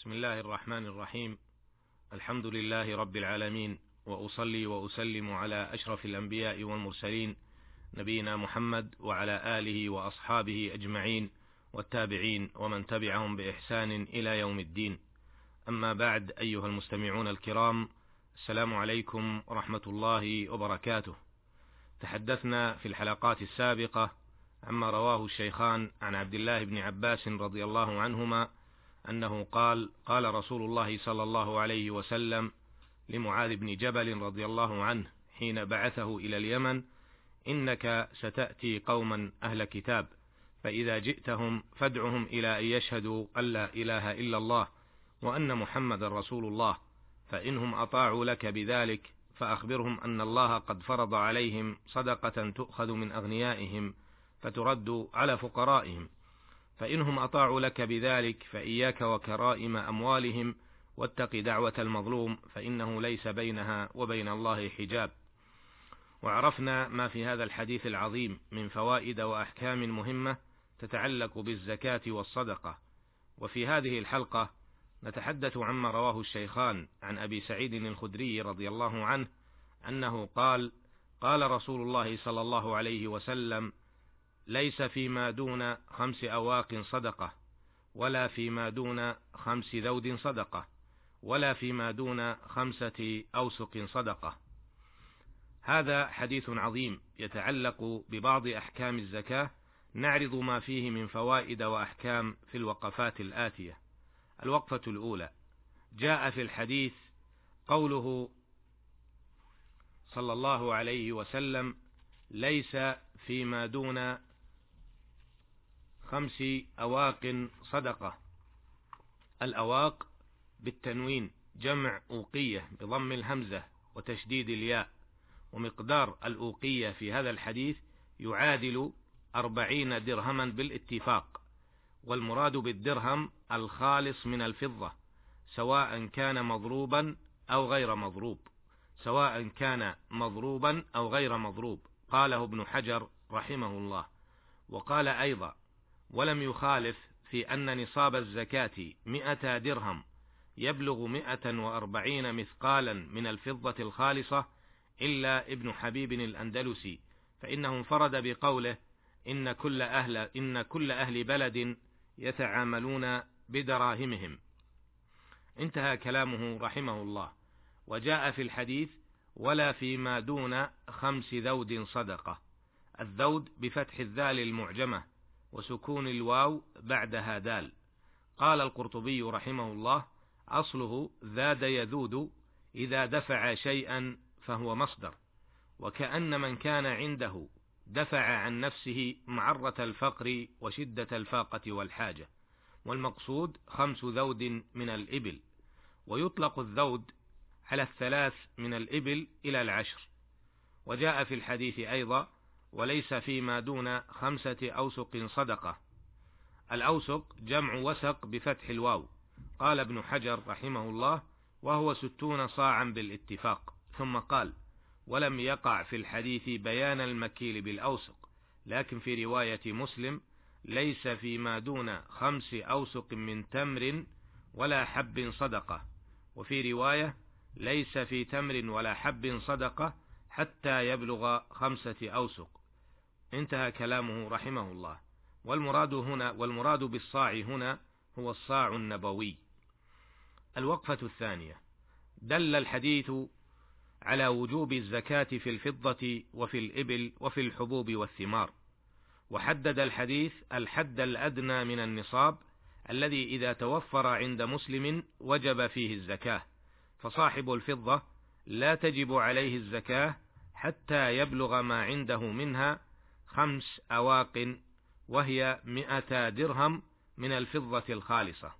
بسم الله الرحمن الرحيم. الحمد لله رب العالمين وأصلي وأسلم على أشرف الأنبياء والمرسلين نبينا محمد وعلى آله وأصحابه أجمعين والتابعين ومن تبعهم بإحسان إلى يوم الدين. أما بعد أيها المستمعون الكرام السلام عليكم ورحمة الله وبركاته. تحدثنا في الحلقات السابقة عما رواه الشيخان عن عبد الله بن عباس رضي الله عنهما أنه قال قال رسول الله صلى الله عليه وسلم لمعاذ بن جبل رضي الله عنه حين بعثه إلى اليمن إنك ستأتي قوما أهل كتاب فإذا جئتهم فادعهم إلى أن يشهدوا أن لا إله إلا الله وأن محمد رسول الله فإنهم أطاعوا لك بذلك فأخبرهم أن الله قد فرض عليهم صدقة تؤخذ من أغنيائهم فترد على فقرائهم. فإنهم أطاعوا لك بذلك فإياك وكرائم أموالهم واتق دعوة المظلوم فإنه ليس بينها وبين الله حجاب. وعرفنا ما في هذا الحديث العظيم من فوائد وأحكام مهمة تتعلق بالزكاة والصدقة. وفي هذه الحلقة نتحدث عما رواه الشيخان عن أبي سعيد الخدري رضي الله عنه أنه قال: قال رسول الله صلى الله عليه وسلم: ليس فيما دون خمس أواق صدقة ولا فيما دون خمس ذود صدقة ولا فيما دون خمسة أوسق صدقة. هذا حديث عظيم يتعلق ببعض أحكام الزكاة نعرض ما فيه من فوائد وأحكام في الوقفات الآتية. الوقفة الأولى جاء في الحديث قوله صلى الله عليه وسلم ليس فيما دون خمس أواق صدقة. الأواق بالتنوين جمع أوقية بضم الهمزة وتشديد الياء. ومقدار الأوقية في هذا الحديث يعادل أربعين درهما بالاتفاق. والمراد بالدرهم الخالص من الفضة سواء كان مضروبا أو غير مضروب. سواء كان مضروبا أو غير مضروب. قاله ابن حجر رحمه الله. وقال أيضا ولم يخالف في أن نصاب الزكاة مئة درهم يبلغ مئة وأربعين مثقالا من الفضة الخالصة إلا ابن حبيب الأندلسي فإنه انفرد بقوله إن كل أهل إن كل أهل بلد يتعاملون بدراهمهم. انتهى كلامه رحمه الله. وجاء في الحديث ولا فيما دون خمس ذود صدقة الذود بفتح الذال المعجمة وسكون الواو بعدها دال قال القرطبي رحمه الله أصله ذاد يذود إذا دفع شيئا فهو مصدر. وكأن من كان عنده دفع عن نفسه معرة الفقر وشدة الفاقة والحاجة. والمقصود خمس ذود من الإبل. ويطلق الذود على الثلاث من الإبل إلى العشر. وجاء في الحديث أيضا وليس فيما دون خمسة أوسق صدقة. الأوسق جمع وسق بفتح الواو. قال ابن حجر رحمه الله وهو ستون صاعا بالاتفاق. ثم قال ولم يقع في الحديث بيان المكيل بالأوسق. لكن في رواية مسلم ليس فيما دون خمس أوسق من تمر ولا حب صدقة. وفي رواية ليس في تمر ولا حب صدقة حتى يبلغ خمسة أوسق. انتهى كلامه رحمه الله. والمراد هنا والمراد بالصاع هنا هو الصاع النبوي. الوقفة الثانية. دل الحديث على وجوب الزكاة في الفضة وفي الإبل وفي الحبوب والثمار. وحدد الحديث الحد الأدنى من النصاب الذي إذا توفر عند مسلم وجب فيه الزكاة. فصاحب الفضة لا تجب عليه الزكاة حتى يبلغ ما عنده منها خمس أواق وهي مئتا درهم من الفضة الخالصة.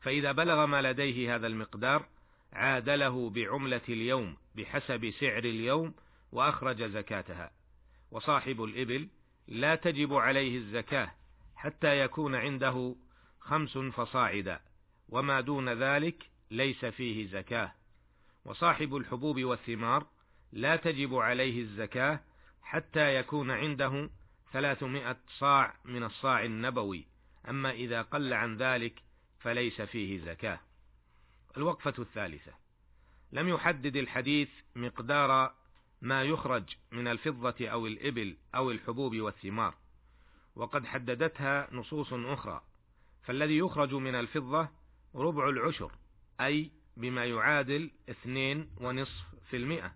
فإذا بلغ ما لديه هذا المقدار عادله بعملة اليوم بحسب سعر اليوم وأخرج زكاتها. وصاحب الإبل لا تجب عليه الزكاة حتى يكون عنده خمس فصاعدا وما دون ذلك ليس فيه زكاة. وصاحب الحبوب والثمار لا تجب عليه الزكاة حتى يكون عنده ثلاثمائة صاع من الصاع النبوي. أما إذا قل عن ذلك فليس فيه زكاة. الوقفة الثالثة. لم يحدد الحديث مقدار ما يخرج من الفضة أو الإبل أو الحبوب والثمار. وقد حددتها نصوص أخرى. فالذي يخرج من الفضة ربع العشر أي بما يعادل اثنين ونصف في المئة.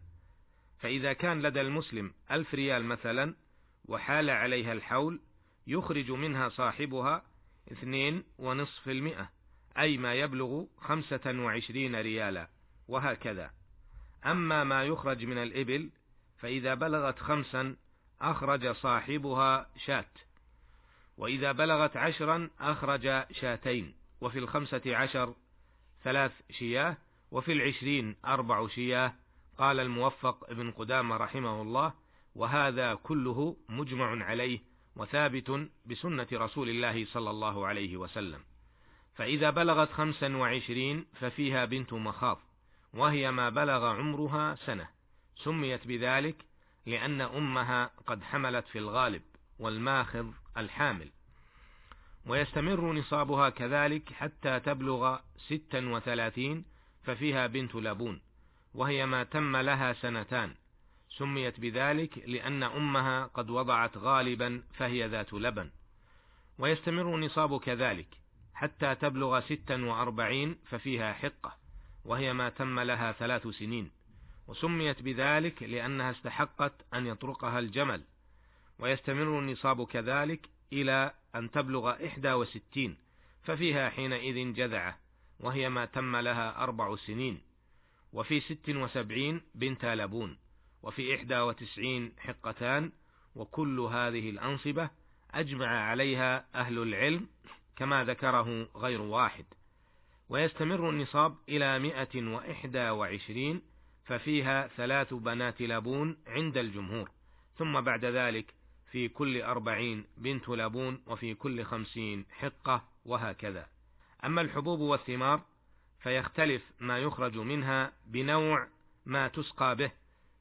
فإذا كان لدى المسلم ألف ريال مثلا وحال عليها الحول يخرج منها صاحبها اثنين ونصف المئة أي ما يبلغ خمسة وعشرين ريالا وهكذا. أما ما يخرج من الإبل فإذا بلغت خمسا أخرج صاحبها شات وإذا بلغت عشرا أخرج شاتين وفي الخمسة عشر ثلاث شياه وفي العشرين أربع شياه قال الموفق ابن قدامة رحمه الله وهذا كله مجمع عليه وثابت بسنة رسول الله صلى الله عليه وسلم. فإذا بلغت خمسا وعشرين ففيها بنت مخاض وهي ما بلغ عمرها سنة. سميت بذلك لأن أمها قد حملت في الغالب والماخذ الحامل. ويستمر نصابها كذلك حتى تبلغ ستا وثلاثين ففيها بنت لبون. وهي ما تم لها سنتان. سميت بذلك لأن أمها قد وضعت غالبا فهي ذات لبن. ويستمر النصاب كذلك. حتى تبلغ ستا وأربعين ففيها حقة. وهي ما تم لها ثلاث سنين. وسميت بذلك لأنها استحقت أن يطرقها الجمل. ويستمر النصاب كذلك إلى أن تبلغ إحدى وستين. ففيها حينئذ جذعة. وهي ما تم لها أربع سنين. وفي ست وسبعين بنت لبون وفي إحدى وتسعين حقتان وكل هذه الأنصبة أجمع عليها أهل العلم كما ذكره غير واحد. ويستمر النصاب إلى مئة وإحدى وعشرين ففيها ثلاث بنات لبون عند الجمهور ثم بعد ذلك في كل أربعين بنت لبون وفي كل خمسين حقة وهكذا. أما الحبوب والثمار فيختلف ما يخرج منها بنوع ما تسقى به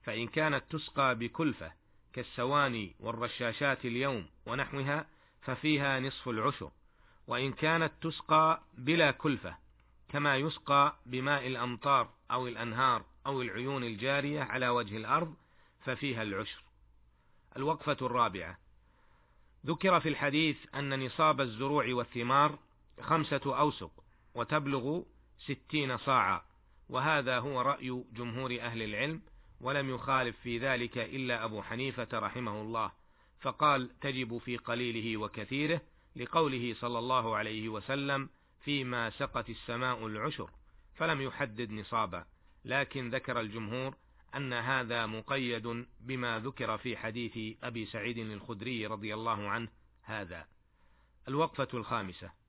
فإن كانت تسقى بكلفة كالسواني والرشاشات اليوم ونحوها ففيها نصف العشر وإن كانت تسقى بلا كلفة كما يسقى بماء الأمطار أو الأنهار أو العيون الجارية على وجه الأرض ففيها العشر. الوقفة الرابعة. ذكر في الحديث أن نصاب الزروع والثمار خمسة أوسق وتبلغ ستين صاعا. وهذا هو رأي جمهور أهل العلم ولم يخالف في ذلك إلا أبو حنيفة رحمه الله. فقال تجب في قليله وكثيره لقوله صلى الله عليه وسلم فيما سقت السماء العشر فلم يحدد نصابا. لكن ذكر الجمهور أن هذا مقيد بما ذكر في حديث أبي سعيد الخدري رضي الله عنه هذا. الوقفة الخامسة.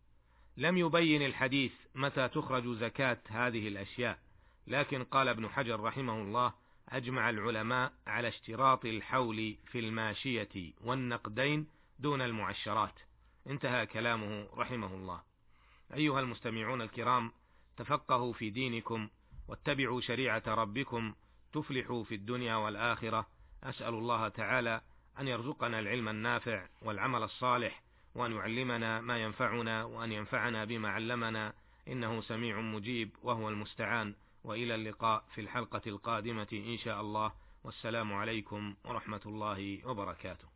لم يبين الحديث متى تخرج زكاة هذه الأشياء لكن قال ابن حجر رحمه الله أجمع العلماء على اشتراط الحول في الماشية والنقدين دون المعشرات. انتهى كلامه رحمه الله. أيها المستمعون الكرام تفقهوا في دينكم واتبعوا شريعة ربكم تفلحوا في الدنيا والآخرة. أسأل الله تعالى أن يرزقنا العلم النافع والعمل الصالح وأن يعلمنا ما ينفعنا وأن ينفعنا بما علمنا إنه سميع مجيب وهو المستعان. وإلى اللقاء في الحلقة القادمة إن شاء الله. والسلام عليكم ورحمة الله وبركاته.